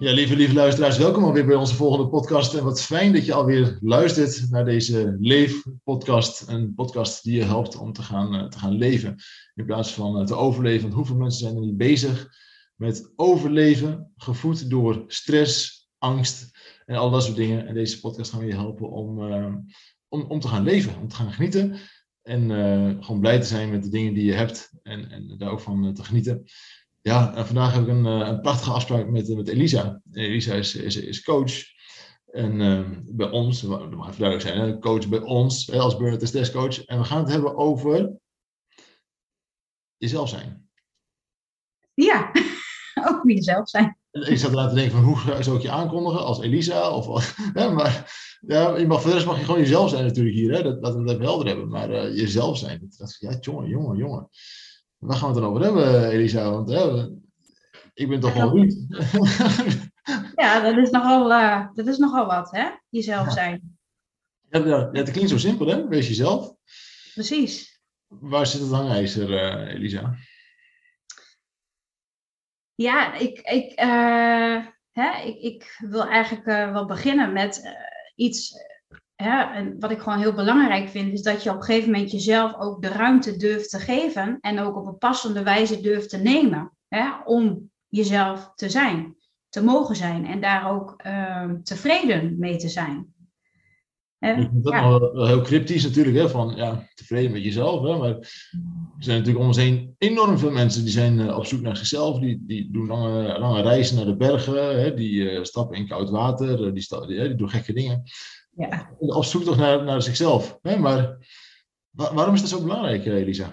Ja, lieve, lieve luisteraars, welkom alweer bij onze volgende podcast. En wat fijn dat je alweer luistert naar deze Leef-podcast. Een podcast die je helpt om te gaan, eh, te gaan leven in plaats van eh, te overleven. Want hoeveel mensen zijn er niet bezig met overleven, gevoed door stress, angst en al dat soort dingen. En deze podcast gaan we je helpen om, uh, om, om te gaan leven, om te gaan genieten. En gewoon blij te zijn met de dingen die je hebt en, en daar ook van te genieten. Ja, en vandaag heb ik een, eh, een prachtige afspraak met, met Elisa. Elisa is, is, is coach. En uh, bij ons, dat mag even duidelijk zijn, hè, coach bij ons als burn-out en coach. En we gaan het hebben over jezelf zijn. Ja, ook wie jezelf zijn. Ik zat laten denken van hoe zou ik je aankondigen als Elisa? Of, hè, maar ja, je mag, verder mag je gewoon jezelf zijn natuurlijk hier. Hè, dat, laten we het even helder hebben. Maar uh, jezelf zijn, dat, dat, ja, jongen, jongen, jongen. Waar gaan we het dan over hebben, Elisa? Want hè, ik ben toch wel Ruud. Ja, dat is nogal, uh, dat is nogal wat, hè? Jezelf zijn. Ja, ja, het klinkt zo simpel, hè? Wees jezelf. Precies. Waar zit het hangijzer, uh, Elisa? Ja, ik, ik, uh, hè, ik, ik wil eigenlijk wel beginnen met iets hè, en wat ik gewoon heel belangrijk vind, is dat je op een gegeven moment jezelf ook de ruimte durft te geven en ook op een passende wijze durft te nemen hè, om jezelf te zijn, te mogen zijn en daar ook uh, tevreden mee te zijn. Hè? Dat is ja. wel heel cryptisch natuurlijk, hè, van ja, tevreden met jezelf. Hè, maar er zijn natuurlijk om ons heen enorm veel mensen die zijn uh, op zoek naar zichzelf. Die, die doen lange, lange reizen naar de bergen, hè, die uh, stappen in koud water, die, die, die doen gekke dingen ja. op zoek toch naar, naar zichzelf. Hè? Maar waarom is dat zo belangrijk, eh, Elisa?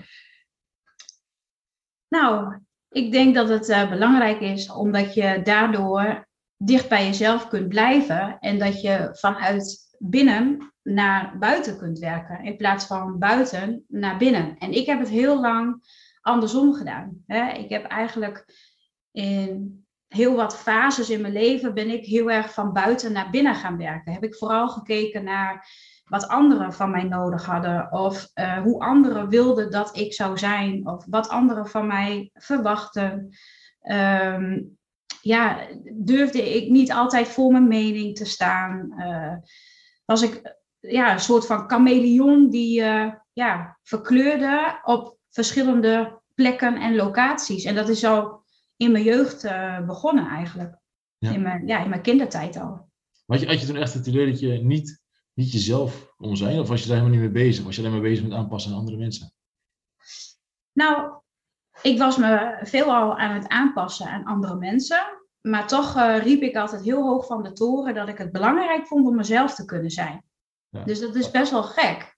Nou, ik denk dat het uh, belangrijk is omdat je daardoor dicht bij jezelf kunt blijven en dat je vanuit binnen naar buiten kunt werken in plaats van buiten naar binnen. En ik heb het heel lang andersom gedaan. Hè? Ik heb eigenlijk in heel wat fases in mijn leven ben ik heel erg van buiten naar binnen gaan werken. Heb ik vooral gekeken naar wat anderen van mij nodig hadden, of uh, hoe anderen wilden dat ik zou zijn, of wat anderen van mij verwachten. Um, ja, durfde ik niet altijd voor mijn mening te staan. Uh, was ik ja, een soort van chameleon die uh, ja, verkleurde op verschillende plekken en locaties. En dat is al in mijn jeugd uh, begonnen eigenlijk. Ja. In, mijn, ja, in mijn kindertijd al. Had je, had je toen echt het idee dat je niet, niet jezelf kon zijn? Of was je daar helemaal niet mee bezig? Was je alleen maar bezig met aanpassen aan andere mensen? Nou, ik was me veelal aan het aanpassen aan andere mensen. Maar toch uh, riep ik altijd heel hoog van de toren dat ik het belangrijk vond om mezelf te kunnen zijn. Ja. Dus dat is best wel gek.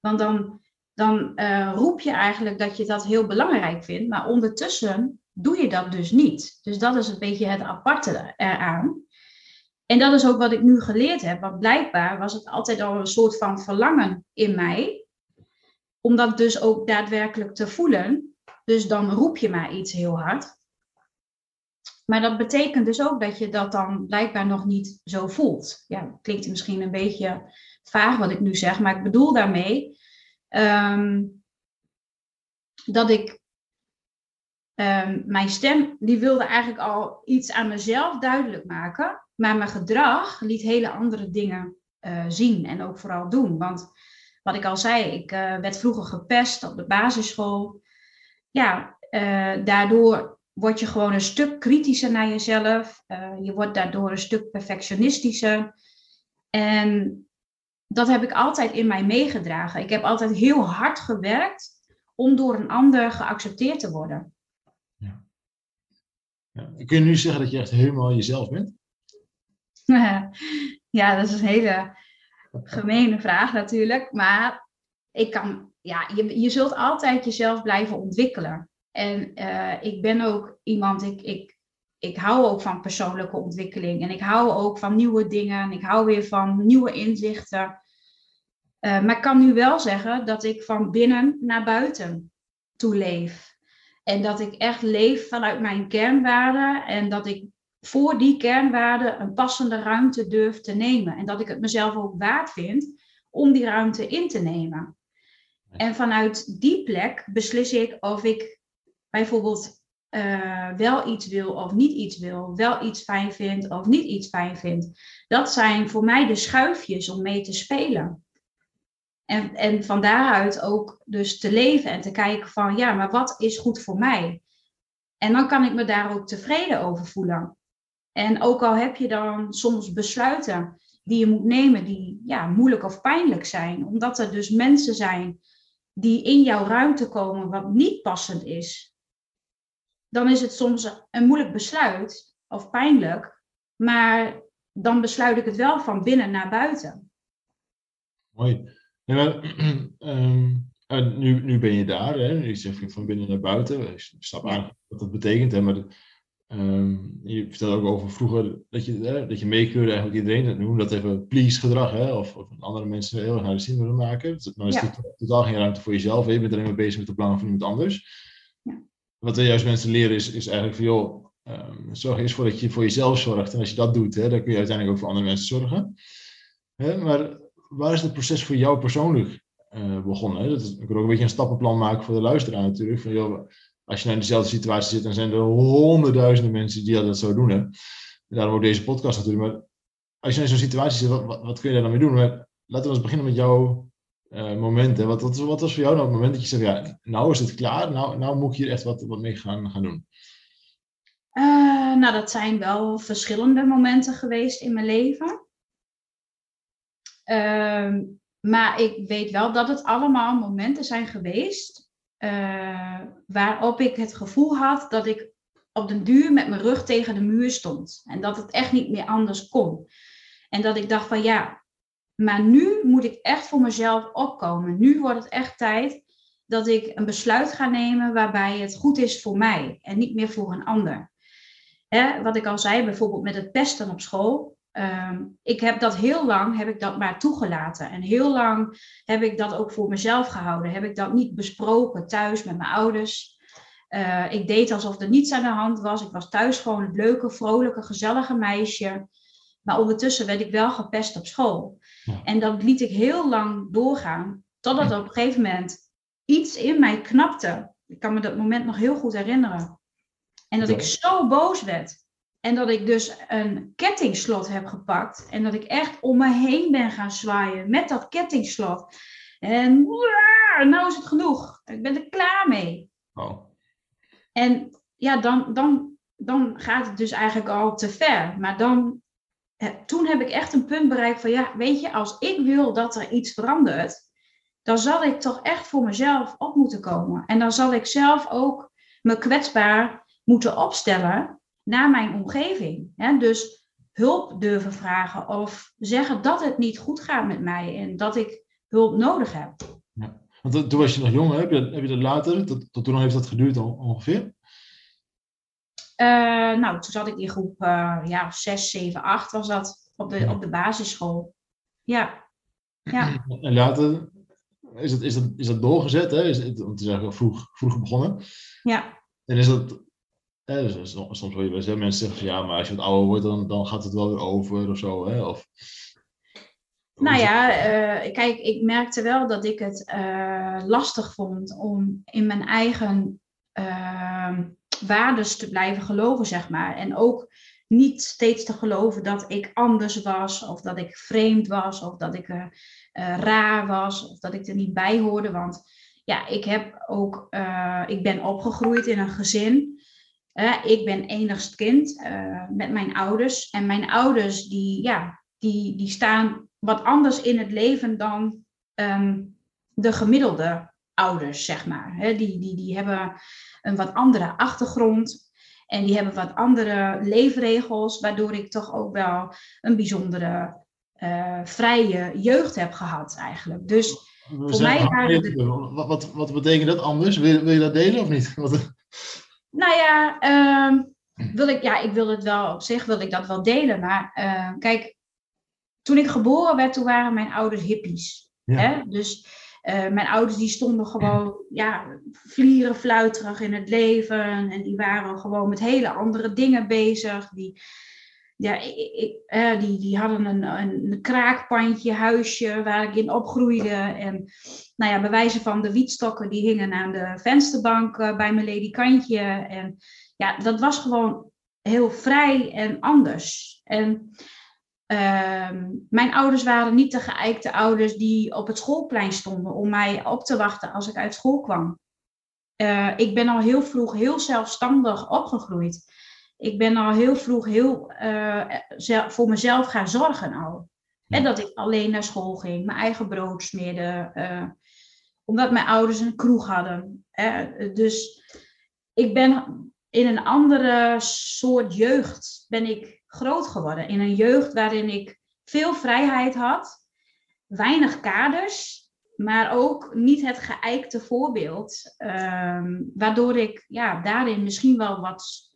Want dan, dan uh, roep je eigenlijk dat je dat heel belangrijk vindt. Maar ondertussen doe je dat dus niet. Dus dat is een beetje het aparte eraan. En dat is ook wat ik nu geleerd heb. Want blijkbaar was het altijd al een soort van verlangen in mij. Om dat dus ook daadwerkelijk te voelen. Dus dan roep je maar iets heel hard. Maar dat betekent dus ook dat je dat dan blijkbaar nog niet zo voelt. Ja, klinkt misschien een beetje vaag wat ik nu zeg, maar ik bedoel daarmee um, dat ik um, mijn stem, die wilde eigenlijk al iets aan mezelf duidelijk maken. Maar mijn gedrag liet hele andere dingen uh, zien en ook vooral doen. Want wat ik al zei, ik uh, werd vroeger gepest op de basisschool. Ja, uh, daardoor word je gewoon een stuk kritischer naar jezelf. je wordt daardoor een stuk perfectionistischer. En dat heb ik altijd in mij meegedragen. Ik heb altijd heel hard gewerkt om door een ander geaccepteerd te worden. Ja. Kun je nu zeggen dat je echt helemaal jezelf bent? Ja, dat is een hele gemene vraag natuurlijk. Maar ik kan, ja, je, je zult altijd jezelf blijven ontwikkelen. En uh, ik ben ook iemand, ik, ik, ik hou ook van persoonlijke ontwikkeling en ik hou ook van nieuwe dingen en ik hou weer van nieuwe inzichten. Uh, maar ik kan nu wel zeggen dat ik van binnen naar buiten toe leef. En dat ik echt leef vanuit mijn kernwaarden en dat ik voor die kernwaarden een passende ruimte durf te nemen. En dat ik het mezelf ook waard vind om die ruimte in te nemen. En vanuit die plek beslis ik of ik bijvoorbeeld uh, wel iets wil of niet iets wil, wel iets fijn vind of niet iets fijn vind. Dat zijn voor mij de schuifjes om mee te spelen. En, en van daaruit ook dus te leven en te kijken van ja, maar wat is goed voor mij? En dan kan ik me daar ook tevreden over voelen. En ook al heb je dan soms besluiten die je moet nemen die ja, moeilijk of pijnlijk zijn, omdat er dus mensen zijn die in jouw ruimte komen wat niet passend is, dan is het soms een moeilijk besluit of pijnlijk, maar dan besluit ik het wel van binnen naar buiten. Mooi. Ehm, nu, nu ben je daar, hè? je zegt van binnen naar buiten. Ik snap eigenlijk wat dat betekent, hè? maar ehm, je vertelde ook over vroeger dat je, hè, dat je meekeurde eigenlijk iedereen, noem dat even please gedrag, hè? Of, of andere mensen heel erg naar de zin willen maken. Dus is ja. totaal geen ruimte voor jezelf, hè? je bent alleen maar bezig met de belangen van iemand anders wat we juist mensen leren is, is eigenlijk van, joh, um, zorg eerst voor dat je voor jezelf zorgt. En als je dat doet, hè, dan kun je uiteindelijk ook voor andere mensen zorgen. Hè, maar waar is het proces voor jou persoonlijk uh, begonnen? Hè? Dat ik wil ook een beetje een stappenplan maken voor de luisteraar natuurlijk. Van, joh, als je nou in dezelfde situatie zit, dan zijn er honderdduizenden mensen die dat zo doen. Hè? Daarom ook deze podcast natuurlijk. Maar als je in zo'n situatie zit, wat, wat, kun je daar dan mee doen? Laten we eens beginnen met jouw uh, momenten. Wat, wat, was voor jou nou het moment dat je zegt, ja, nou is het klaar, nou, nou moet ik hier echt wat, wat mee gaan, gaan doen? Uh, nou, dat zijn wel verschillende momenten geweest in mijn leven. Uh, maar ik weet wel dat het allemaal momenten zijn geweest uh, waarop ik het gevoel had dat ik op den duur met mijn rug tegen de muur stond. En dat het echt niet meer anders kon. En dat ik dacht van ja, maar nu moet ik echt voor mezelf opkomen. Nu wordt het echt tijd dat ik een besluit ga nemen waarbij het goed is voor mij en niet meer voor een ander. Hè, wat ik al zei, bijvoorbeeld met het pesten op school. Ehm, ik heb dat heel lang, heb ik dat maar toegelaten. En heel lang heb ik dat ook voor mezelf gehouden. Heb ik dat niet besproken thuis met mijn ouders. Uh, ik deed alsof er niets aan de hand was. Ik was thuis gewoon het leuke, vrolijke, gezellige meisje. Maar ondertussen werd ik wel gepest op school. En dat liet ik heel lang doorgaan, totdat op een gegeven moment iets in mij knapte. Ik kan me dat moment nog heel goed herinneren. En dat ik zo boos werd. En dat ik dus een kettingslot heb gepakt. En dat ik echt om me heen ben gaan zwaaien met dat kettingslot. En nou is het genoeg. Ik ben er klaar mee. Oh. En ja, dan, dan, dan gaat het dus eigenlijk al te ver. Maar dan toen heb ik echt een punt bereikt van, ja, weet je, als ik wil dat er iets verandert, dan zal ik toch echt voor mezelf op moeten komen. En dan zal ik zelf ook me kwetsbaar moeten opstellen naar mijn omgeving. Dus hulp durven vragen of zeggen dat het niet goed gaat met mij en dat ik hulp nodig heb. Ja. Want toen was je nog jong, heb je, heb je dat later, tot, tot toen heeft dat geduurd ongeveer? Uh, nou, toen zat ik in groep uh, ja, 6, 7, 8 was dat op de, op de basisschool. Ja. ja. En later is dat, is dat, is dat doorgezet, hè? Is het, om te zeggen, vroeg, vroeg begonnen. Ja. En is dat, dus soms wil je wel mensen zeggen van ja, maar als je wat ouder wordt, dan, dan gaat het wel weer over of zo, hè? Of, nou ja, uh, kijk, ik merkte wel dat ik het lastig vond om in mijn eigen ehm, waardes te blijven geloven, zeg maar. En ook niet steeds te geloven dat ik anders was, of dat ik vreemd was, of dat ik uh, raar was, of dat ik er niet bij hoorde. Want ja, ik heb ook, uh, ik ben opgegroeid in een gezin. Ik ben enigst kind met mijn ouders. En mijn ouders, die, ja, die, die staan wat anders in het leven dan um, de gemiddelde ouders, zeg maar. die, die, die hebben een wat andere achtergrond. En die hebben wat andere leefregels, waardoor ik toch ook wel een bijzondere uh, vrije jeugd heb gehad eigenlijk. Dus voor mij waren de... wat, wat, wat betekent dat anders? Wil, wil je dat delen of niet? Nou ja, uh, wil ik, ja, ik wil het wel op zich, wil ik dat wel delen. Maar uh, kijk, toen ik geboren werd, toen waren mijn ouders hippies. Ja. Hè? Dus uh, mijn ouders die stonden gewoon, ja, vlieren fluiterig in het leven. En die waren gewoon met hele andere dingen bezig. Die, ja, ik, uh, die, die hadden een, een, kraakpandje, huisje waar ik in opgroeide. En nou ja, bij wijze van de wietstokken, die hingen aan de vensterbank uh, bij mijn ledikantje. En ja, dat was gewoon heel vrij en anders. En Ehm, mijn ouders waren niet de geëikte ouders die op het schoolplein stonden om mij op te wachten als ik uit school kwam. Uh, ik ben al heel vroeg heel zelfstandig opgegroeid. Ik ben al heel vroeg heel uh, voor mezelf gaan zorgen al. En dat ik alleen naar school ging, mijn eigen brood smeerde. Uh, omdat mijn ouders een kroeg hadden. dus ik ben in een andere soort jeugd ben ik groot geworden. In een jeugd waarin ik veel vrijheid had, weinig kaders, maar ook niet het geëikte voorbeeld. Um, waardoor ik ja, daarin misschien wel wat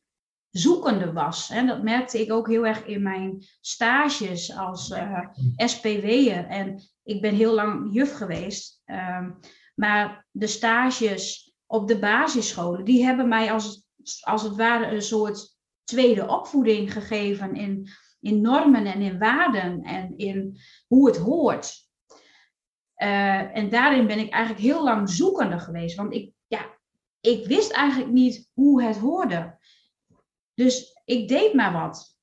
zoekende was. En dat merkte ik ook heel erg in mijn stages als uh, eh, SPW'er. En ik ben heel lang juf geweest. Um, maar de stages op de basisscholen, die hebben mij als, als het ware een soort tweede opvoeding gegeven in, in normen en in waarden en in hoe het hoort. Uh, en daarin ben ik eigenlijk heel lang zoekende geweest, want ik, ja, ik wist eigenlijk niet hoe het hoorde. Dus ik deed maar wat.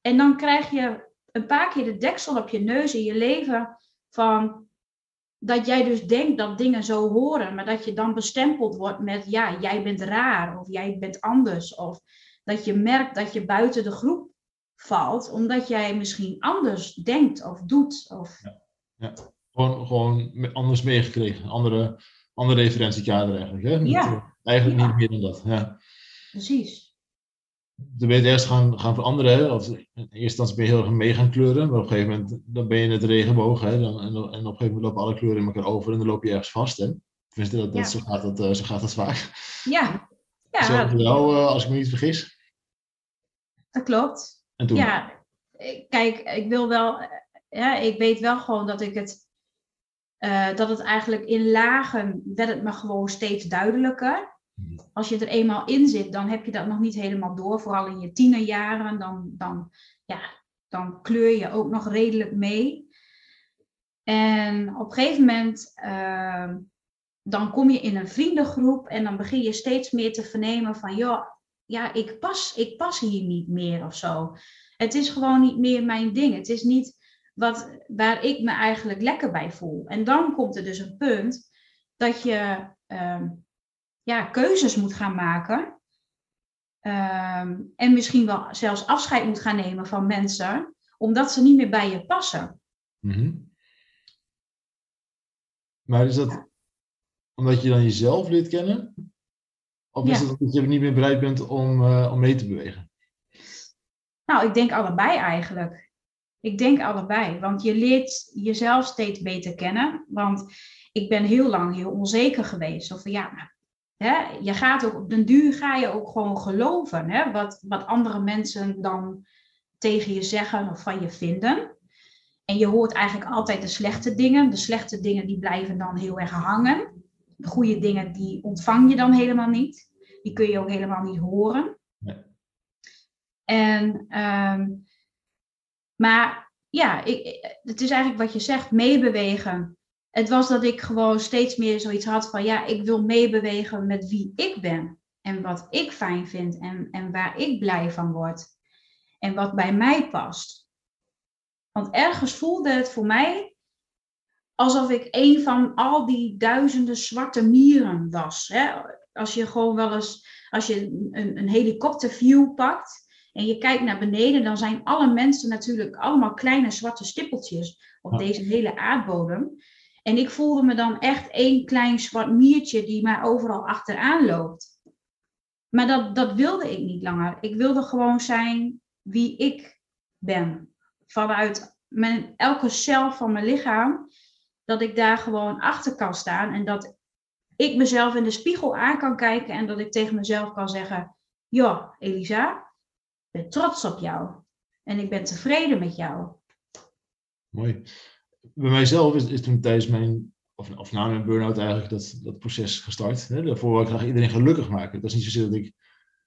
En dan krijg je een paar keer de deksel op je neus in je leven van dat jij dus denkt dat dingen zo horen, maar dat je dan bestempeld wordt met ja, jij bent raar of jij bent anders of dat je merkt dat je buiten de groep valt, omdat jij misschien anders denkt of doet. Of... Ja, ja. Gewoon, gewoon anders meegekregen, andere, andere referentiekader eigenlijk. Hè? Ja. Eigenlijk niet meer dan dat. Ja. Precies. Het eerst gaan, gaan veranderen. Of in eerste instantie ben je heel erg mee gaan kleuren. Maar op een gegeven moment dan ben je het regenboog. Hè? Dan, en, en, op een gegeven moment lopen alle kleuren in elkaar over en dan loop je ergens vast. Hè? dat, dat, ja. zo, gaat dat, uh, zo gaat dat vaak. Ja, ja. Zo jou, uh, als ik me niet vergis. Dat klopt. En toen? Ja, kijk, ik wil wel, ja, ik weet wel gewoon dat ik het, uh, dat het eigenlijk in lagen werd het me gewoon steeds duidelijker. Als je er eenmaal in zit, dan heb je dat nog niet helemaal door. Vooral in je tienerjaren, dan, dan, ja, dan kleur je ook nog redelijk mee. En op een gegeven moment, uh, dan kom je in een vriendengroep en dan begin je steeds meer te vernemen van, joh, ja, ik pas, ik pas hier niet meer of zo. Het is gewoon niet meer mijn ding. Het is niet wat, waar ik me eigenlijk lekker bij voel. En dan komt er dus een punt dat je uh, ja, keuzes moet gaan maken. Uh, en misschien wel zelfs afscheid moet gaan nemen van mensen, omdat ze niet meer bij je passen. Mm -hmm. Maar is dat omdat je dan jezelf leert kennen? Of is het dat je niet meer bereid bent om, uh, om mee te bewegen? Nou, ik denk allebei eigenlijk. Ik denk allebei, want je leert jezelf steeds beter kennen. Want ik ben heel lang heel onzeker geweest. Of ja, hè, je gaat ook op den duur ga je ook gewoon geloven. Hè, wat, wat andere mensen dan tegen je zeggen of van je vinden. En je hoort eigenlijk altijd de slechte dingen. De slechte dingen die blijven dan heel erg hangen de goede dingen, die ontvang je dan helemaal niet. Die kun je ook helemaal niet horen. Nee. En, ehm, maar ja, ik, het is eigenlijk wat je zegt, meebewegen. Het was dat ik gewoon steeds meer zoiets had van, ja, ik wil meebewegen met wie ik ben. En wat ik fijn vind en, en waar ik blij van word. En wat bij mij past. Want ergens voelde het voor mij alsof ik een van al die duizenden zwarte mieren was. Hè? Als je gewoon wel eens, als je een, een helikopterview pakt en je kijkt naar beneden, dan zijn alle mensen natuurlijk allemaal kleine zwarte stippeltjes op deze hele aardbodem. En ik voelde me dan echt één klein zwart miertje die maar overal achteraan loopt. Maar dat, dat wilde ik niet langer. Ik wilde gewoon zijn wie ik ben. Vanuit mijn, elke cel van mijn lichaam dat ik daar gewoon achter kan staan en dat ik mezelf in de spiegel aan kan kijken en dat ik tegen mezelf kan zeggen, ja, Elisa, ben trots op jou. En ik ben tevreden met jou. Mooi. Bij mijzelf is, is toen tijdens mijn, of, of na mijn burn-out eigenlijk, dat, dat proces gestart. Hè? Daarvoor wil ik graag iedereen gelukkig maken. Dat is niet zozeer dat ik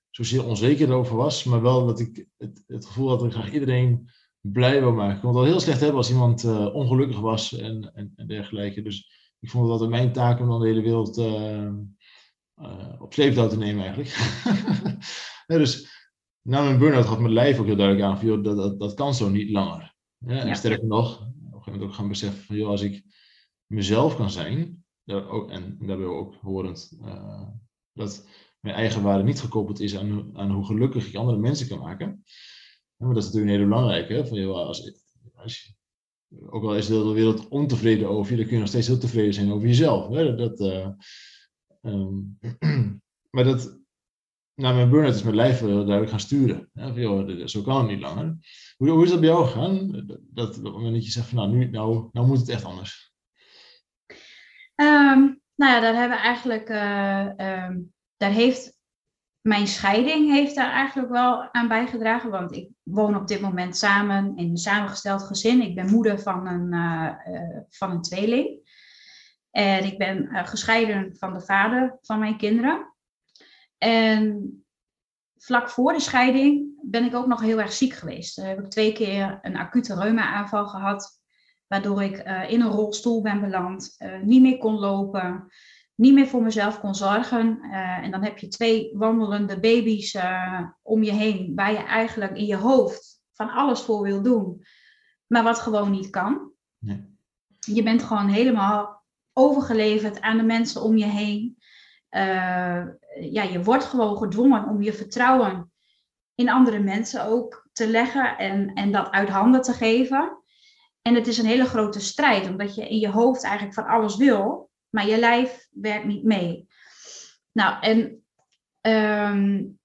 zozeer onzeker over was, maar wel dat ik het, het gevoel had dat ik graag iedereen blij wil maken. Ik kon het al heel slecht hebben als iemand uh, ongelukkig was en, en, en, dergelijke. Dus ik vond het altijd mijn taak om dan de hele wereld uh, uh, op sleeptouw te nemen eigenlijk. ja, dus na mijn burn-out gaf mijn lijf ook heel duidelijk aan van, joh, dat, dat, dat kan zo niet langer. Ja, en ja. sterker nog, gegeven ook gaan beseffen van, joh, als ik mezelf kan zijn, ook, en, daarbij ook horend, dat mijn eigen waarde niet gekoppeld is aan, aan hoe gelukkig ik andere mensen kan maken. Maar dat is natuurlijk heel belangrijk. Hè? Van, joh, als, als je, ook al is de hele wereld ontevreden over je, dan kun je nog steeds heel tevreden zijn over jezelf. Hè? Dat, uh, um, maar dat, na mijn burn-out is mijn lijf heel duidelijk gaan sturen. Zo kan het niet langer. Hoe, is dat bij jou gegaan? Dat, dat, dat je zegt van nou, nu, nou, nou moet het echt anders. Um, nou ja, daar hebben eigenlijk uh, um, daar heeft mijn scheiding heeft daar eigenlijk wel aan bijgedragen. Want ik woon op dit moment samen in een samengesteld gezin. Ik ben moeder van een, uh, van een tweeling. En ik ben gescheiden van de vader van mijn kinderen. En vlak voor de scheiding ben ik ook nog heel erg ziek geweest. Daar heb ik twee keer een acute reuma-aanval gehad. Waardoor ik in een rolstoel ben beland, niet meer kon lopen niet meer voor mezelf kon zorgen. En dan heb je twee wandelende baby's om je heen, waar je eigenlijk in je hoofd van alles voor wil doen, maar wat gewoon niet kan. Nee. Je bent gewoon helemaal overgeleverd aan de mensen om je heen. Uh, ja, je wordt gewoon gedwongen om je vertrouwen in andere mensen ook te leggen en, en dat uit handen te geven. En het is een hele grote strijd, omdat je in je hoofd eigenlijk van alles wil maar je lijf werkt niet mee. Nou, en um,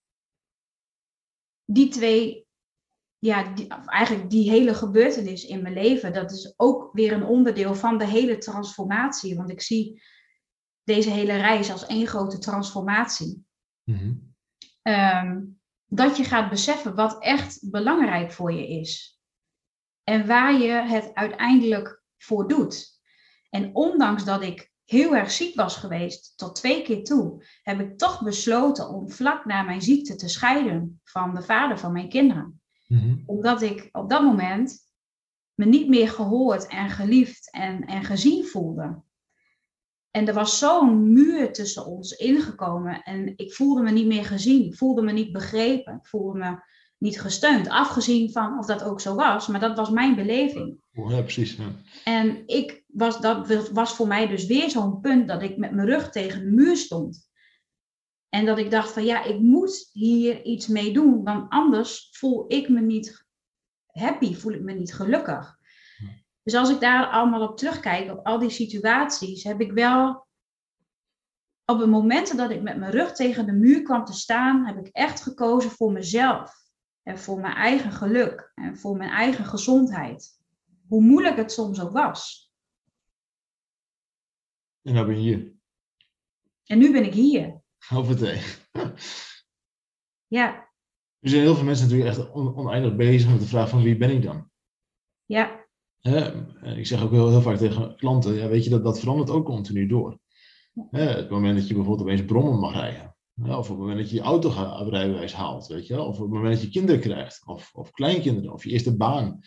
die twee, ja, eigenlijk die hele gebeurtenis in mijn leven, dat is ook weer een onderdeel van de hele transformatie. Want ik zie deze hele reis als één grote transformatie. Mm-hmm. Um, dat je gaat beseffen wat echt belangrijk voor je is. En waar je het uiteindelijk voor doet. En ondanks dat ik heel erg ziek was geweest, tot twee keer toe, heb ik toch besloten om vlak na mijn ziekte te scheiden van de vader van mijn kinderen. Mm-hmm. Omdat ik op dat moment me niet meer gehoord en geliefd en, en gezien voelde. En er was zo'n muur tussen ons ingekomen en ik voelde me niet meer gezien, ik voelde me niet begrepen, ik voelde me niet gesteund. Afgezien van of dat ook zo was, maar dat was mijn beleving. Ja, precies. Ja. En ik was, dat was voor mij dus weer zo'n punt dat ik met mijn rug tegen de muur stond. En dat ik dacht van ja, ik moet hier iets mee doen, want anders voel ik me niet happy, voel ik me niet gelukkig. Dus als ik daar allemaal op terugkijk, op al die situaties, heb ik wel op de momenten dat ik met mijn rug tegen de muur kwam te staan, heb ik echt gekozen voor mezelf. En voor mijn eigen geluk en voor mijn eigen gezondheid. Hoe moeilijk het soms ook was. En nu ben je hier. En nu ben ik hier. Hoppatee. Ja. Er zijn heel veel mensen natuurlijk echt oneindig bezig met de vraag van wie ben ik dan? Ja. Ik zeg ook heel, heel vaak tegen klanten, ja, weet je, dat, dat verandert ook continu door. het moment dat je bijvoorbeeld opeens brommen mag rijden. Of op het moment dat je je autorijbewijs haalt, weet je Of op het moment dat je kinderen krijgt, of, of kleinkinderen, of je eerste baan.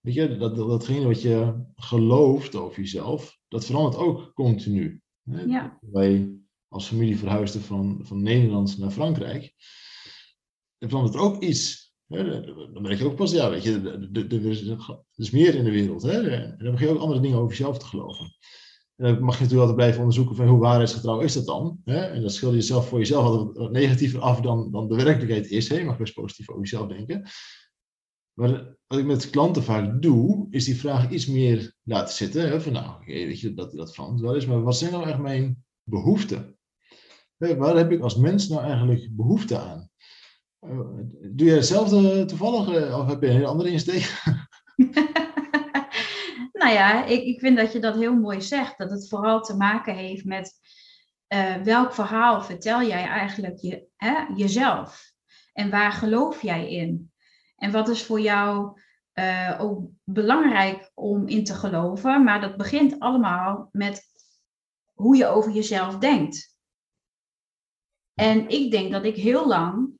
Weet je, dat, dat, datgene wat je gelooft over jezelf, dat verandert ook continu. Hè? Ja. Wij als familie verhuisden van, van Nederland naar Frankrijk. Er verandert ook iets. Dan merk je ook pas, ja, weet je, er is meer in de wereld. Hè? En dan begin je ook andere dingen over jezelf te geloven. En dan mag je natuurlijk altijd blijven onderzoeken van hoe waarheidsgetrouw is dat dan. Hè? En dat schilder je zelf voor jezelf altijd wat negatiever af dan, dan de werkelijkheid is. Hè? Je mag best positief over jezelf denken. Maar wat ik met klanten vaak doe, is die vraag iets meer laten zitten. Hè? Van nou, weet je, dat, dat verandert wel eens. Maar wat zijn nou echt mijn behoeften? Hè, waar heb ik als mens nou eigenlijk behoefte aan? Uh, doe jij hetzelfde toevallig? Eh, of heb je een andere insteek? Nou ja, ik, ik vind dat je dat heel mooi zegt. Dat het vooral te maken heeft met uh, welk verhaal vertel jij eigenlijk je, hè, jezelf. En waar geloof jij in? En wat is voor jou uh, ook belangrijk om in te geloven? Maar dat begint allemaal met hoe je over jezelf denkt. En ik denk dat ik heel lang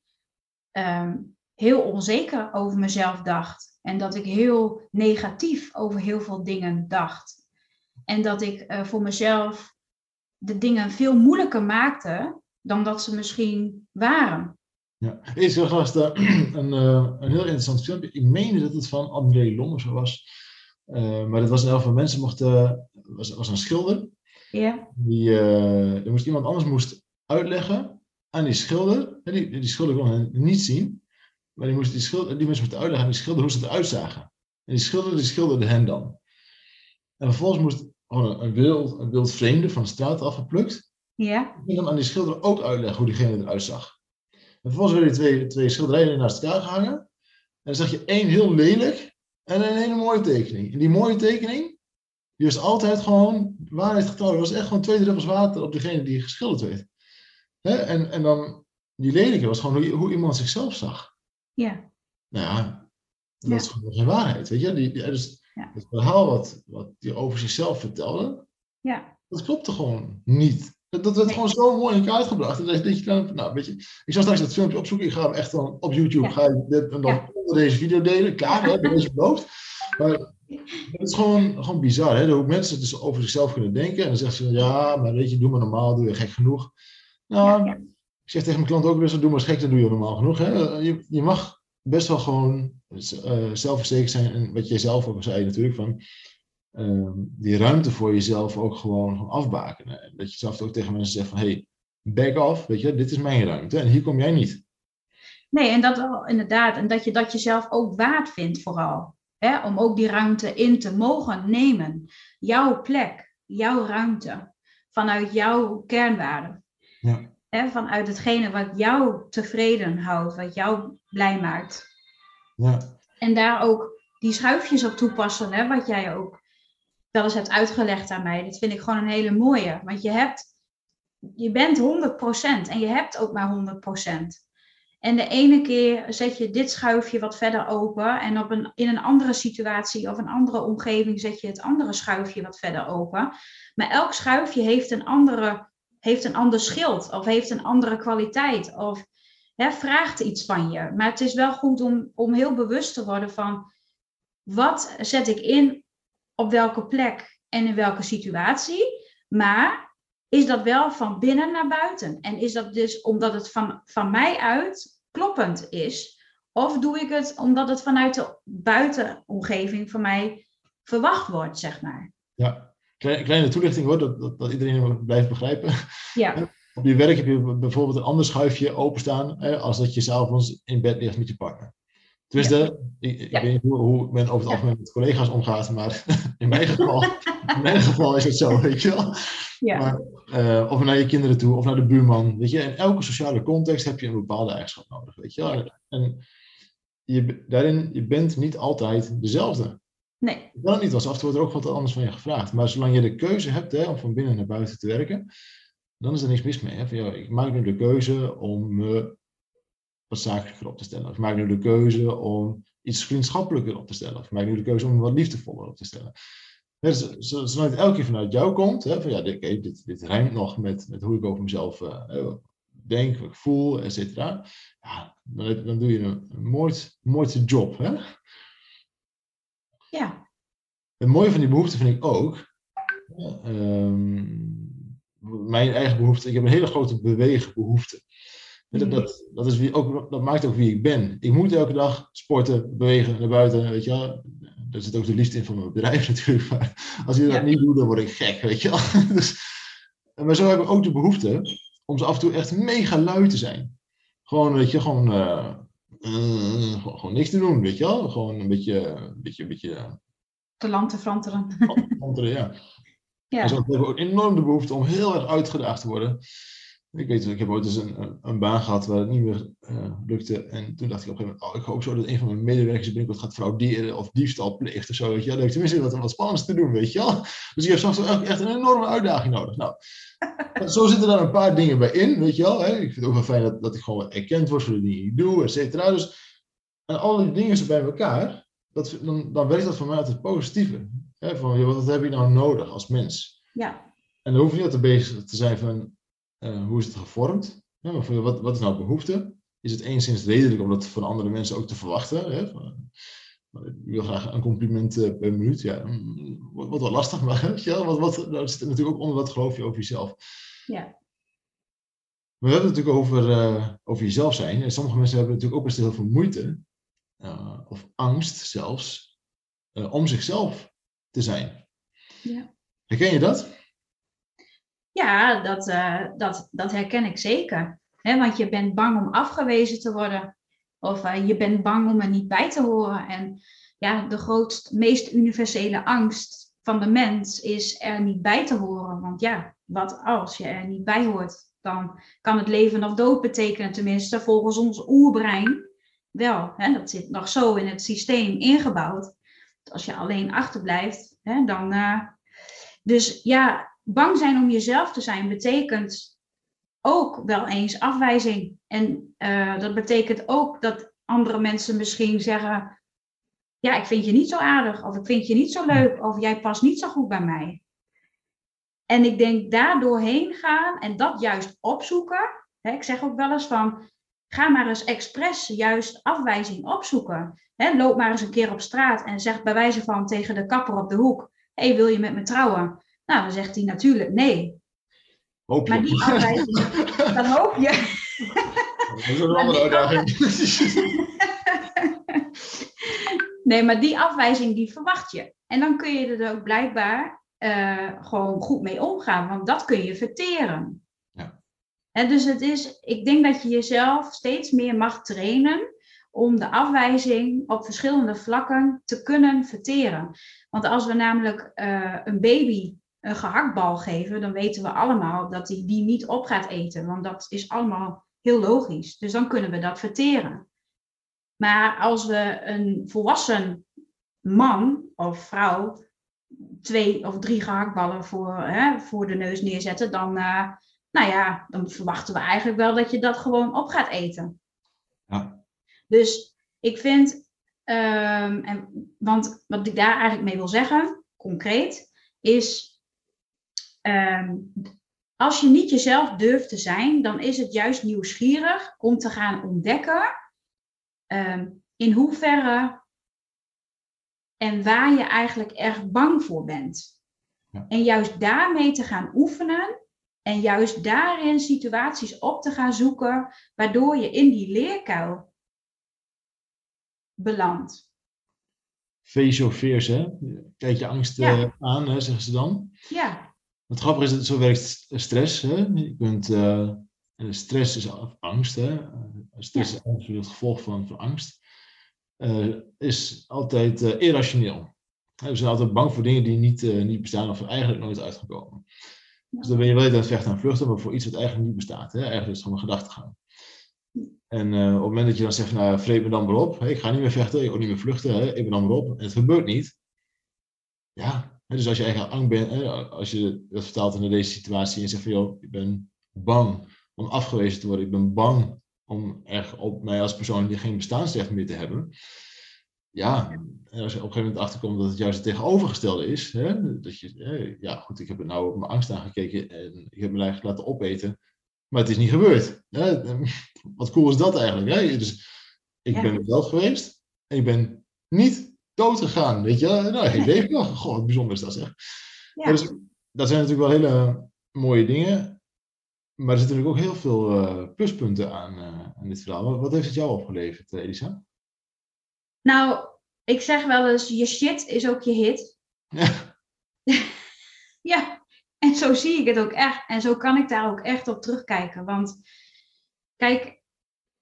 ehm, heel onzeker over mezelf dacht. En dat ik heel negatief over heel veel dingen dacht. En dat ik uh, voor mezelf de dingen veel moeilijker maakte dan dat ze misschien waren. Ja, ik zag laatst een, uh, een heel interessant filmpje. Ik meende dat het van André Long zo was. Uh, maar dat was een elf van mensen mochten, was, was een schilder. Ja. Die, er moest iemand anders moest uitleggen aan die schilder. Die, die schilder kon niet zien. Maar die, moest die, schilder, die mensen moesten uitleggen aan die schilder hoe ze eruit zagen. En die schilder die schilderde hen dan. En vervolgens moest gewoon een wild, een wild vreemde van de straat afgeplukt. Ja. En dan aan die schilder ook uitleggen hoe diegene eruit zag. En vervolgens werden die twee, twee schilderijen naast elkaar gehangen. En dan zag je één heel lelijk en een hele mooie tekening. En die mooie tekening, die was altijd gewoon waarheid getrouwd. Dat was echt gewoon twee druppels water op degene die geschilderd werd. En, en dan, die lelijke was gewoon hoe, hoe iemand zichzelf zag. Ja. Nou ja, dat ja. is gewoon geen waarheid, weet je. Die, die, dus ja. Het verhaal wat, wat die over zichzelf vertelde, ja. dat klopte gewoon niet. Dat, dat werd nee. gewoon zo mooi in kaart gebracht. En dat je dan, nou, weet je, ik zal straks dat filmpje opzoeken. Ik ga hem echt dan op YouTube, ja. ga ik dit, en dan onder deze video delen. Klaar, hè, dat is beloofd. Maar het is gewoon, gewoon bizar, hè, hoe mensen dus over zichzelf kunnen denken. En dan zeggen ze, ja, maar weet je, doe maar normaal, doe je gek genoeg. Nou, ik zeg tegen mijn klant ook dus, doe maar eens gek, dan doe je normaal genoeg. Hè. Je, je mag best wel gewoon uh, zelfverzekerd zijn. En wat jij zelf ook zei natuurlijk, van uh, die ruimte voor jezelf ook gewoon, gewoon afbakenen. Dat je zelf ook tegen mensen zegt van, hey, back off, weet je, dit is mijn ruimte en hier kom jij niet. Nee, en dat wel, inderdaad. En dat je dat jezelf ook waard vindt vooral. Hè? Om ook die ruimte in te mogen nemen. Jouw plek, jouw ruimte. Vanuit jouw kernwaarden. Ja. Vanuit hetgene wat jou tevreden houdt, wat jou blij maakt. Ja. En daar ook die schuifjes op toepassen, hè? wat jij ook wel eens hebt uitgelegd aan mij. Dat vind ik gewoon een hele mooie. Want je hebt, je bent 100% en je hebt ook maar 100%. En de ene keer zet je dit schuifje wat verder open. En op een, in een andere situatie of een andere omgeving zet je het andere schuifje wat verder open. Maar elk schuifje heeft een, andere, heeft een ander schild of heeft een andere kwaliteit. Of hè, vraagt iets van je. Maar het is wel goed om, om heel bewust te worden van wat zet ik in op welke plek en in welke situatie. Maar is dat wel van binnen naar buiten? En is dat dus omdat het van, van mij uit kloppend is? Of doe ik het omdat het vanuit de buitenomgeving van mij verwacht wordt, zeg maar? Ja, kleine, kleine toelichting hoor, dat, dat, dat iedereen blijft begrijpen. Ja. Op je werk heb je bijvoorbeeld een ander schuifje openstaan hè, als dat je s'avonds in bed ligt met je partner. Tenminste, ja. ik, ik ja. weet niet hoe, hoe men over het algemeen met collega's omgaat, maar in mijn geval, in mijn geval is het zo, weet je wel. Ja. Maar, uh, of naar je kinderen toe, of naar de buurman, weet je. In elke sociale context heb je een bepaalde eigenschap nodig, weet je wel. En je, daarin, je bent niet altijd dezelfde. Nee. Dat niet, was af en toe wordt er ook wat anders van je gevraagd. Maar zolang je de keuze hebt hè, om van binnen naar buiten te werken, dan is er niks mis mee. Hè? Van, joh, ik maak nu de keuze om me wat zakelijker op te stellen. Of ik maak nu de keuze om iets vriendschappelijker op te stellen. Of ik maak nu de keuze om me wat liefdevoller op te stellen. Dus, zolang het elke keer vanuit jou komt, hè, van ja, dit, dit, dit rijmt nog met, met hoe ik over mezelf uh, denk, wat ik voel, et cetera. Ja, dan, dan doe je een, mooiste job. Hè? Ja. Het mooie van die behoefte vind ik ook, um, mijn eigen behoefte, ik heb een hele grote beweegbehoefte. Dat, dat, dat, is wie, ook, dat maakt ook wie ik ben. Ik moet elke dag sporten, bewegen, naar buiten, weet je wel. Daar zit ook de liefde in van mijn bedrijf natuurlijk. Maar als ik dat niet doe, dan word ik gek, weet je wel. Dus, maar zo heb ik ook de behoefte om ze af en toe echt mega lui te zijn. Gewoon, weet je, gewoon, uh, uh, gewoon niks te doen, weet je wel. Gewoon een beetje, een beetje, een beetje... Uh, te land te ja. ja. En zo heb ik ook enorm de behoefte om heel erg uitgedaagd te worden. Ik weet, ik heb ooit eens een, een baan gehad waar het niet meer uh, lukte. En toen dacht ik op een gegeven moment, oh, ik hoop zo dat een van mijn medewerkers binnenkort gaat frauderen of diefstal pleegt of zo. Weet je? Tenminste wat, wat spannends te doen, weet je wel. Dus ik heb soms echt een enorme uitdaging nodig. Nou, zo zitten er een paar dingen bij in, weet je wel. Hè? Ik vind het ook wel fijn dat, dat ik gewoon erkend word voor de dingen die ik doe, et cetera. Dus, en al die dingen zijn bij elkaar, dat, dan, dan werkt dat voor mij altijd positieve. Hè? Van, wat heb je nou nodig als mens? Ja. En dan hoef je niet te bezig te zijn van, uh, hoe is het gevormd? Ja, wat, wat is nou behoefte? Is het enigszins redelijk om dat van andere mensen ook te verwachten? Hè? Van, ik wil graag een compliment uh, per minuut. Ja, mm, wat, wat wel lastig, maar ja, wat, wat, dat zit natuurlijk ook onder wat geloof je over jezelf. Ja. We hebben het natuurlijk over, uh, over jezelf zijn. En sommige mensen hebben natuurlijk ook best heel veel moeite, of angst zelfs, om zichzelf te zijn. Ja. Herken je dat? Ja, dat, uh, dat, dat herken ik zeker. Want je bent bang om afgewezen te worden. Of uh, je bent bang om er niet bij te horen. En ja, de grootst, meest universele angst van de mens is er niet bij te horen. Want ja, wat als je er niet bij hoort? Dan kan het leven of dood betekenen, tenminste volgens ons oerbrein wel. Hè? Dat zit nog zo in het systeem ingebouwd. Als je alleen achterblijft, hè, dan. Uh, dus ja, bang zijn om jezelf te zijn betekent ook wel eens afwijzing. En uh, dat betekent ook dat andere mensen misschien zeggen: Ja, ik vind je niet zo aardig, of ik vind je niet zo leuk, of jij past niet zo goed bij mij. En ik denk daar doorheen gaan en dat juist opzoeken. Hè, ik zeg ook wel eens van: ga maar eens expres juist afwijzing opzoeken. Hè, loop maar eens een keer op straat en zeg bij wijze van tegen de kapper op de hoek: Hé, hey, wil je met me trouwen? Nou, dan zegt hij natuurlijk nee. Hoop je. Maar die afwijzing, dan hoop je. Dat is een andere uitdaging. nee, maar die afwijzing die verwacht je. En dan kun je er ook blijkbaar uh, gewoon goed mee omgaan, want dat kun je verteren. Ja. En dus het is, ik denk dat je jezelf steeds meer mag trainen om de afwijzing op verschillende vlakken te kunnen verteren. Want als we namelijk uh, een baby een gehaktbal geven, dan weten we allemaal dat hij die niet op gaat eten. Want dat is allemaal heel logisch. Dus dan kunnen we dat verteren. Maar als we een volwassen man of vrouw twee of drie gehaktballen voor, hè, voor de neus neerzetten, dan, uh, nou ja, dan verwachten we eigenlijk wel dat je dat gewoon op gaat eten. Ja. Dus ik vind, um, en, want wat ik daar eigenlijk mee wil zeggen, concreet, is Um, als je niet jezelf durft te zijn, dan is het juist nieuwsgierig om te gaan ontdekken um, in hoeverre en waar je eigenlijk erg bang voor bent. Ja. En juist daarmee te gaan oefenen en juist daarin situaties op te gaan zoeken, waardoor je in die leerkuil belandt. Face your fears, hè? Kijk je angst Ja. eh, aan, hè, zeggen ze dan. Ja, Het grappige is dat zo werkt stress. Hè? Je kunt, eh, stress is angst. Hè? Eh, Stress is het gevolg van, van angst. Eh, is altijd eh, irrationeel. We zijn altijd bang voor dingen die niet, eh, niet bestaan of eigenlijk nooit uitgekomen. Dus dan ben je wel aan het vechten en vluchten, maar voor iets wat eigenlijk niet bestaat. Hè? Eigenlijk is het gewoon een gedachtegang. En eh, op het moment dat je dan zegt, nou, vreet me dan maar op. Ik ga niet meer vechten, ik ga niet meer vluchten. Hè? Ik ben dan maar op. En het gebeurt niet. Ja, dus als je eigenlijk ang bent, als je dat vertaalt naar deze situatie en zegt van, joh, ik ben bang om afgewezen te worden. Ik ben bang om echt op mij als persoon die geen bestaansrecht meer te hebben. Ja, en als je op een gegeven moment achterkomt dat het juist het tegenovergestelde is. Hè, dat je, ja goed, ik heb er nou op mijn angst aangekeken en ik heb me eigenlijk laten opeten. Maar het is niet gebeurd. Hè? Wat cool is dat eigenlijk? Hè? Dus ik Ja. ben mezelf geweest en ik ben niet dood gegaan. Weet je? Nou, leef nog. Goh, wat bijzonder is dat zeg. ja. Dus, dat zijn natuurlijk wel hele mooie dingen. Maar er zitten natuurlijk ook heel veel eh, pluspunten aan, eh, aan dit verhaal. Wat, wat heeft het jou opgeleverd, eh, Elisa? Nou, ik zeg wel eens, je shit is ook je hit. Ja. Ja, en zo zie ik het ook echt. En zo kan ik daar ook echt op terugkijken. Want kijk,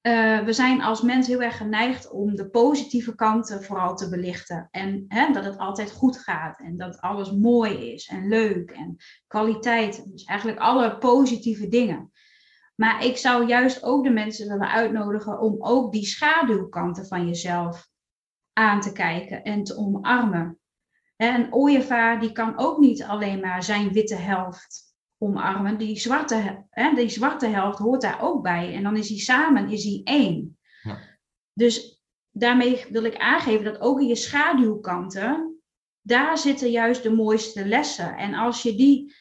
eh, we zijn als mens heel erg geneigd om de positieve kanten vooral te belichten. En hè, dat het altijd goed gaat en dat alles mooi is en leuk en kwaliteit. Dus eigenlijk alle positieve dingen. Maar ik zou juist ook de mensen willen uitnodigen om ook die schaduwkanten van jezelf aan te kijken en te omarmen. Een ooievaar die kan ook niet alleen maar zijn witte helft omarmen. Die zwarte, die zwarte helft hoort daar ook bij. En dan is hij samen, is hij één. Ja. Dus daarmee wil ik aangeven dat ook in je schaduwkanten, daar zitten juist de mooiste lessen. En als je die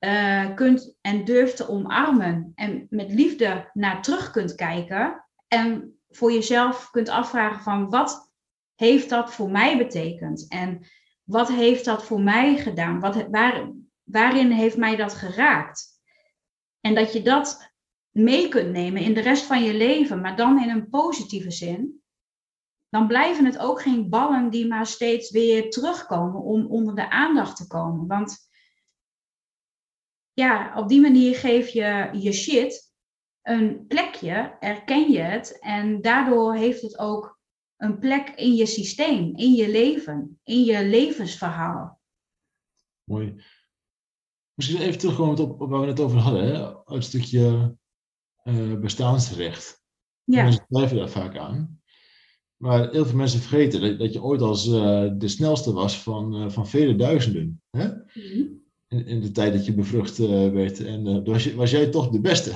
uh, kunt en durft te omarmen en met liefde naar terug kunt kijken en voor jezelf kunt afvragen van wat heeft dat voor mij betekend en wat heeft dat voor mij gedaan, wat, waar, waarin heeft mij dat geraakt. En dat je dat mee kunt nemen in de rest van je leven, maar dan in een positieve zin. Dan blijven het ook geen ballen die maar steeds weer terugkomen om onder de aandacht te komen. Want ja, op die manier geef je je shit een plekje, erken je het en daardoor heeft het ook een plek in je systeem, in je leven, in je levensverhaal. Mooi. Misschien even terugkomen op, op waar we het over hadden, hè? het stukje uh, bestaansrecht. Ja. Mensen twijfelen daar vaak aan. Maar heel veel mensen vergeten dat, dat je ooit als uh, de snelste was van, uh, van vele duizenden. Hè? Mm in, in, de tijd dat je bevrucht werd. En was, was, jij toch de beste.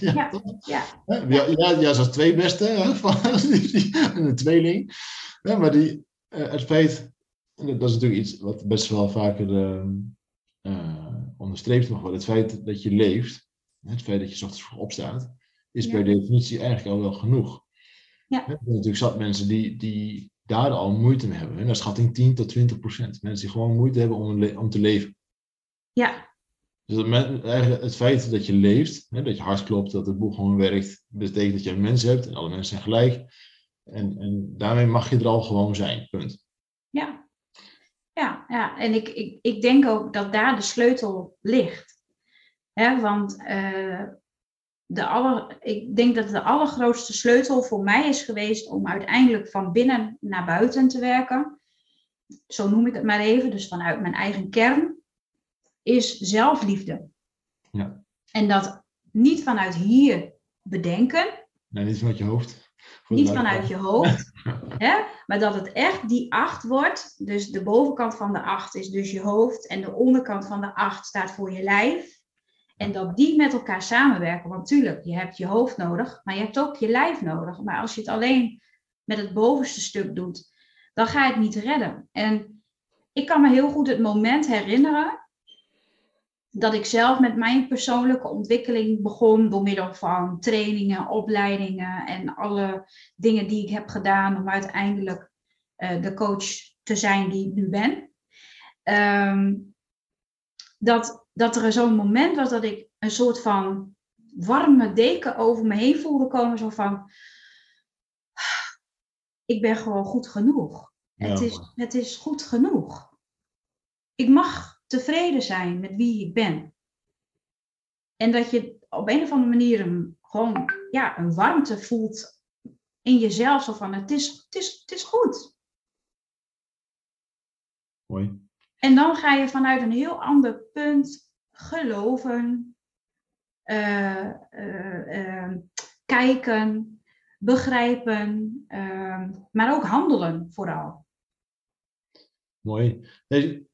ja, ja, toch? ja. Ja, ja, ja, zoals twee beste hè, van een tweeling. Ja, maar die, het feit, dat is natuurlijk iets wat best wel vaker ehm, onderstreept mag worden. Het feit dat je leeft, het feit dat je ochtends vroeg opstaat, is per definitie eigenlijk al wel genoeg. Ja. Er zijn natuurlijk zat mensen die, die daar al moeite mee hebben. En naar schatting 10 tot 20 procent. Mensen die gewoon moeite hebben om, om te leven. Ja. Dus het, eigenlijk het feit dat je leeft, hè, dat je hart klopt, dat het boek gewoon werkt, betekent dat je een mens hebt en alle mensen zijn gelijk. En, en daarmee mag je er al gewoon zijn, punt. Ja, ja, ja. en ik, ik, ik denk ook dat daar de sleutel ligt. Hè, want uh, de aller, ik denk dat de allergrootste sleutel voor mij is geweest om uiteindelijk van binnen naar buiten te werken. Zo noem ik het maar even, dus vanuit mijn eigen kern is zelfliefde. Ja. En dat niet vanuit hier bedenken. Nee, niet vanuit je hoofd. Niet vanuit je hoofd. hè? Maar dat het echt die acht wordt. Dus de bovenkant van de acht is dus je hoofd. En de onderkant van de acht staat voor je lijf. En dat die met elkaar samenwerken. Want tuurlijk, je hebt je hoofd nodig. Maar je hebt ook je lijf nodig. Maar als je het alleen met het bovenste stuk doet. Dan ga je het niet redden. En ik kan me heel goed het moment herinneren dat ik zelf met mijn persoonlijke ontwikkeling begon door middel van trainingen, opleidingen en alle dingen die ik heb gedaan om uiteindelijk uh, de coach te zijn die ik nu ben. Um, dat, dat er zo'n moment was dat ik een soort van warme deken over me heen voelde komen. Zo van, ik ben gewoon goed genoeg. Het, is, het is goed genoeg. Ik mag tevreden zijn met wie ik ben. En dat je op een of andere manier een, gewoon ja, een warmte voelt in jezelf. Zo van, het is, het is, het is goed. Mooi. En dan ga je vanuit een heel ander punt geloven, uh, uh, kijken, begrijpen, maar ook handelen vooral. Mooi.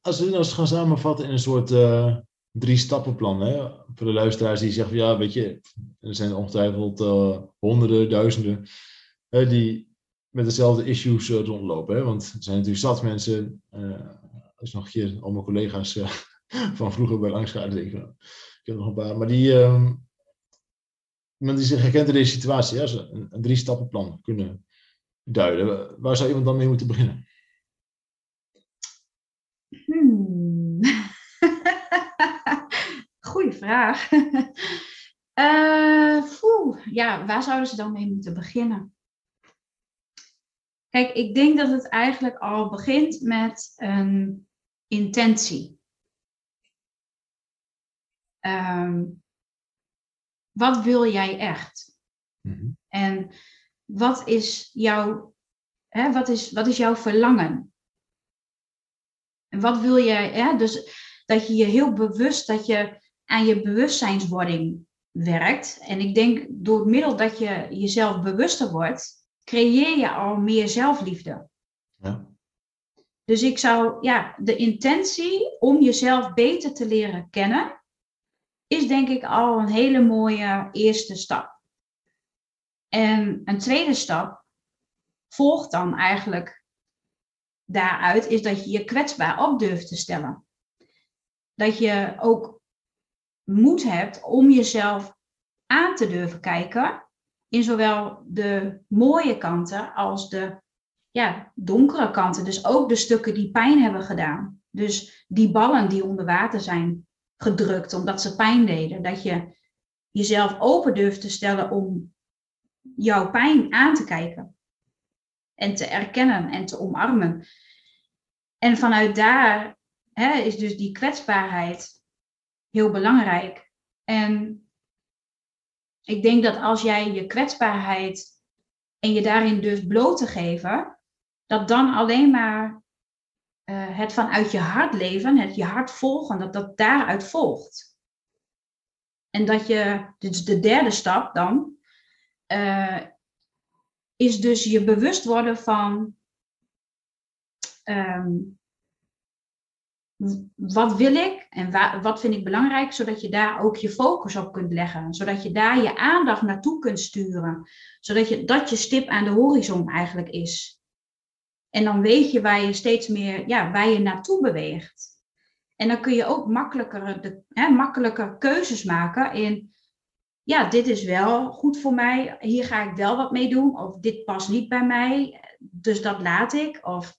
Als we dat gaan samenvatten in een soort uh, drie stappenplan, hè? voor de luisteraars die zeggen, ja, weet je, er zijn ongetwijfeld uh, honderden, duizenden, die met dezelfde issues rondlopen. Hè? Want er zijn natuurlijk zat mensen, als nog een keer al mijn collega's van vroeger bij langs denk ik, ik heb nog een paar, maar die, ehm, iemand die zich herkent in deze situatie, ja, een, een drie stappenplan kunnen duiden, waar zou iemand dan mee moeten beginnen? Vraag. uh, ja, waar zouden ze dan mee moeten beginnen? Kijk, ik denk dat het eigenlijk al begint met een intentie. Um, wat wil jij echt? Mhm. En wat is jouw, hè, wat is, wat is jouw verlangen? En wat wil je, ja, dus dat je je heel bewust, dat je aan je bewustzijnswording werkt. En ik denk door het middel dat je jezelf bewuster wordt, creëer je al meer zelfliefde. Ja. Dus ik zou, ja, de intentie om jezelf beter te leren kennen, is denk ik al een hele mooie eerste stap. En een tweede stap volgt dan eigenlijk daaruit, is dat je je kwetsbaar op durft te stellen. Dat je ook moed hebt om jezelf aan te durven kijken in zowel de mooie kanten als de ja, donkere kanten. Dus ook de stukken die pijn hebben gedaan. Dus die ballen die onder water zijn gedrukt omdat ze pijn deden. Dat je jezelf open durft te stellen om jouw pijn aan te kijken. En te erkennen en te omarmen. En vanuit daar hè, is dus die kwetsbaarheid heel belangrijk. En ik denk dat als jij je kwetsbaarheid en je daarin durft bloot te geven, dat dan alleen maar uh, het vanuit je hart leven, het je hart volgen, dat dat daaruit volgt. En dat je, dus de derde stap dan, uh, is dus je bewust worden van um, wat wil ik en wat vind ik belangrijk, zodat je daar ook je focus op kunt leggen. Zodat je daar je aandacht naartoe kunt sturen. Zodat je, dat je stip aan de horizon eigenlijk is. En dan weet je waar je steeds meer, ja, waar je naartoe beweegt. En dan kun je ook makkelijker, de, hè, makkelijker keuzes maken in, ja, dit is wel goed voor mij, hier ga ik wel wat mee doen, of dit past niet bij mij, dus dat laat ik. Of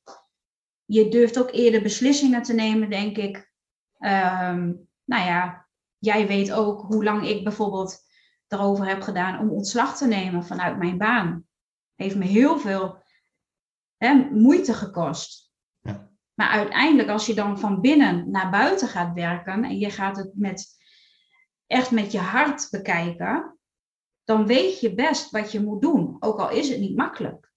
je durft ook eerder beslissingen te nemen, denk ik. Um, nou ja, jij weet ook hoe lang ik bijvoorbeeld erover heb gedaan om ontslag te nemen vanuit mijn baan. Heeft me heel veel hè, moeite gekost. Ja. Maar uiteindelijk, als je dan van binnen naar buiten gaat werken en je gaat het met, echt met je hart bekijken, dan weet je best wat je moet doen, ook al is het niet makkelijk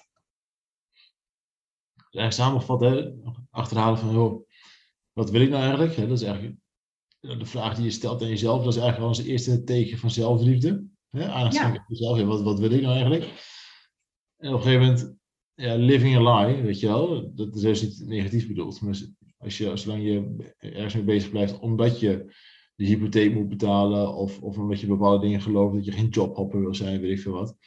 eigenlijk samenvatten, achterhalen van, joh, wat wil ik nou eigenlijk? dat is eigenlijk de vraag die je stelt aan jezelf, dat is eigenlijk wel ons eerste teken van zelfliefde. Hè? Aandacht ja. jezelf, wat, wat wil ik nou eigenlijk? En op een gegeven moment, ja, living a lie, weet je wel, dat is dus niet negatief bedoeld, maar als je, zolang je ergens mee bezig blijft, omdat je de hypotheek moet betalen, of, of omdat je bepaalde dingen gelooft, dat je geen jobhopper wil zijn, weet ik veel wat.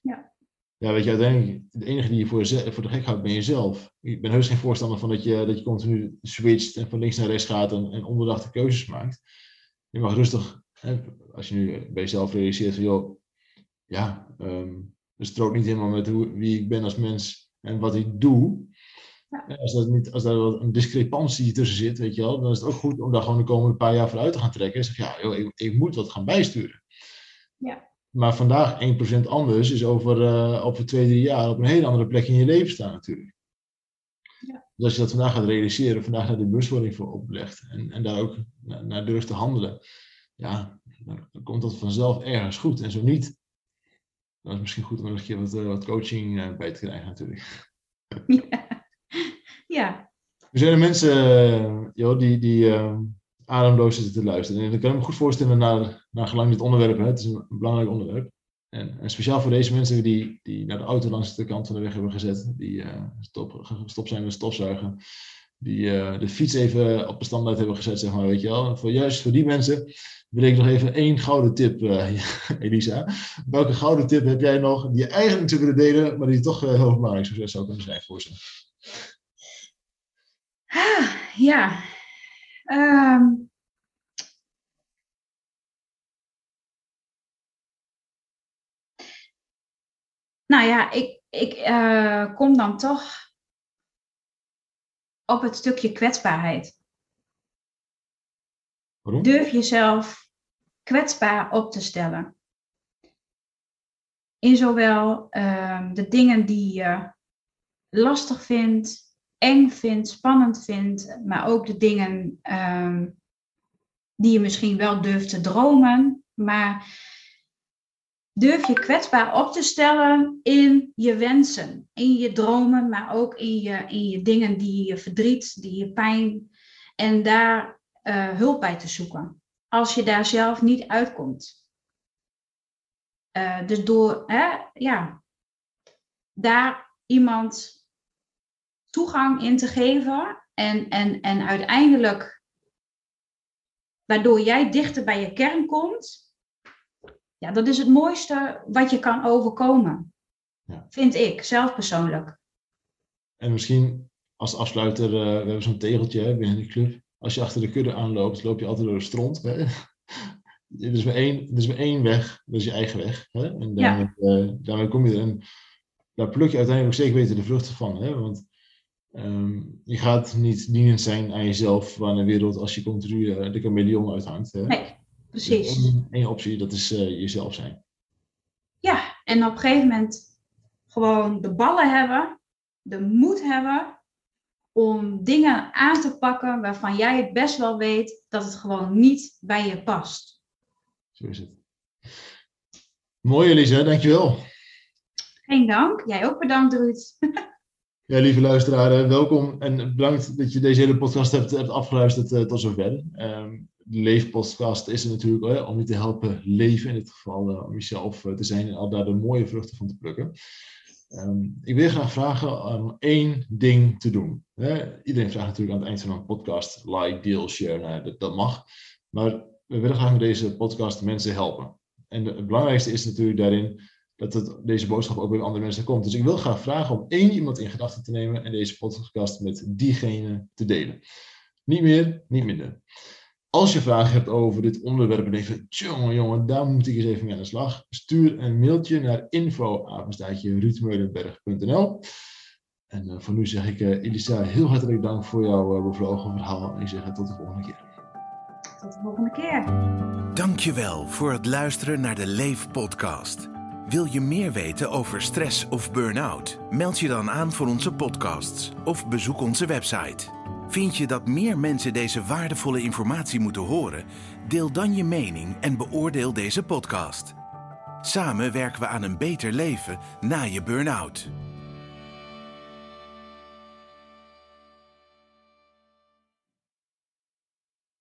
Ja ja, weet je, uiteindelijk, de enige die je voor, voor de gek houdt, ben jezelf. Ik ben heus geen voorstander van dat je, dat je continu switcht en van links naar rechts gaat en, en onderdachte keuzes maakt. Je mag rustig, hè, als je nu bij jezelf realiseert van, joh, ja, um, het strookt niet helemaal met hoe, wie ik ben als mens en wat ik doe. Ja. Als, dat niet, als daar een discrepantie tussen zit, weet je wel, dan is het ook goed om daar gewoon de komende paar jaar vooruit te gaan trekken. En zeg ja, joh, ik, ik moet wat gaan bijsturen. Ja. Maar vandaag 1% anders is over, uh, over twee, drie jaar op een hele andere plek in je leven staan natuurlijk. Ja. Dus als je dat vandaag gaat realiseren, vandaag naar de bewustwording voor oplegt en, en daar ook naar, naar durft te handelen, ja, dan, komt dat vanzelf ergens goed. En zo niet, dan is het misschien goed om een keer wat, uh, wat coaching uh, bij te krijgen natuurlijk. Ja. ja. Er zijn er mensen, joh, die, die, ademloos zitten te luisteren. En ik kan me goed voorstellen naar, naar gelang dit onderwerp, hè, het is een belangrijk onderwerp. En, en, speciaal voor deze mensen die, die naar de auto langs de kant van de weg hebben gezet, die uh, stop, gestopt zijn met stofzuigen, die uh, de fiets even op de standaard hebben gezet, zeg maar, weet je wel. Voor, juist voor die mensen wil ik nog even één gouden tip, uh, Elisa. Welke gouden tip heb jij nog die je eigenlijk zou willen delen, maar die toch heel belangrijk zou kunnen zijn voor ze? Ah, ja, Um, nou ja, ik, ik uh, kom dan toch op het stukje kwetsbaarheid. Waarom? Durf jezelf kwetsbaar op te stellen. In zowel uh, de dingen die je lastig vindt, eng vindt, spannend vindt, maar ook de dingen um, die je misschien wel durft te dromen, maar durf je kwetsbaar op te stellen in je wensen, in je dromen, maar ook in je, in je dingen die je verdriet, die je pijn, en daar uh, hulp bij te zoeken. Als je daar zelf niet uitkomt. Eh, dus door hè, ja, daar iemand toegang in te geven en, en, en uiteindelijk waardoor jij dichter bij je kern komt, ja, dat is het mooiste wat je kan overkomen. Ja. Vind ik, zelf persoonlijk. En misschien als afsluiter, uh, we hebben zo'n tegeltje hè, binnen de club. Als je achter de kudde aanloopt, loop je altijd door de stront. Hè? er, is maar één, er is maar één weg, dat is je eigen weg. Hè? En daarmee, ja. daarmee kom je er. En daar pluk je uiteindelijk zeker weten de vruchten van. Hè? Want Ehm, je gaat niet dienend zijn aan jezelf, waar de wereld als je continu uh, de chameleon uithangt. Hè? Nee, precies. Eén optie, dat is uh, jezelf zijn. Ja, en op een gegeven moment gewoon de ballen hebben, de moed hebben om dingen aan te pakken waarvan jij het best wel weet dat het gewoon niet bij je past. Zo is het. Mooi Elise, dankjewel. Geen dank. Jij ook bedankt Ruud. Ja, lieve luisteraar, welkom en bedankt dat je deze hele podcast hebt, hebt afgeluisterd uh, tot zover. Um, de Leefpodcast is er natuurlijk om je te helpen leven, in dit geval uh, om jezelf te zijn en al daar de mooie vruchten van te plukken. Um, ik wil je graag vragen om één ding te doen. Hè? Iedereen vraagt natuurlijk aan het eind van een podcast, like, deel, share, nou, dat, dat mag. Maar we willen graag met deze podcast mensen helpen. En het belangrijkste is natuurlijk daarin dat het, deze boodschap ook bij andere mensen komt. Dus ik wil graag vragen om één iemand in gedachten te nemen en deze podcast met diegene te delen. Niet meer, niet minder. Als je vragen hebt over dit onderwerp en denkt jongen, jongen, daar moet ik eens even mee aan de slag. Stuur een mailtje naar info@ruudmeulenberg.nl. En uh, voor nu zeg ik uh, Elisa heel hartelijk dank voor jouw uh, bevlogen verhaal. En ik zeg tot de volgende keer. Tot de volgende keer. Dankjewel voor het luisteren naar de Leef podcast. Wil je meer weten over stress of burn-out? Meld je dan aan voor onze podcasts of bezoek onze website. Vind je dat meer mensen deze waardevolle informatie moeten horen? Deel dan je mening en beoordeel deze podcast. Samen werken we aan een beter leven na je burn-out.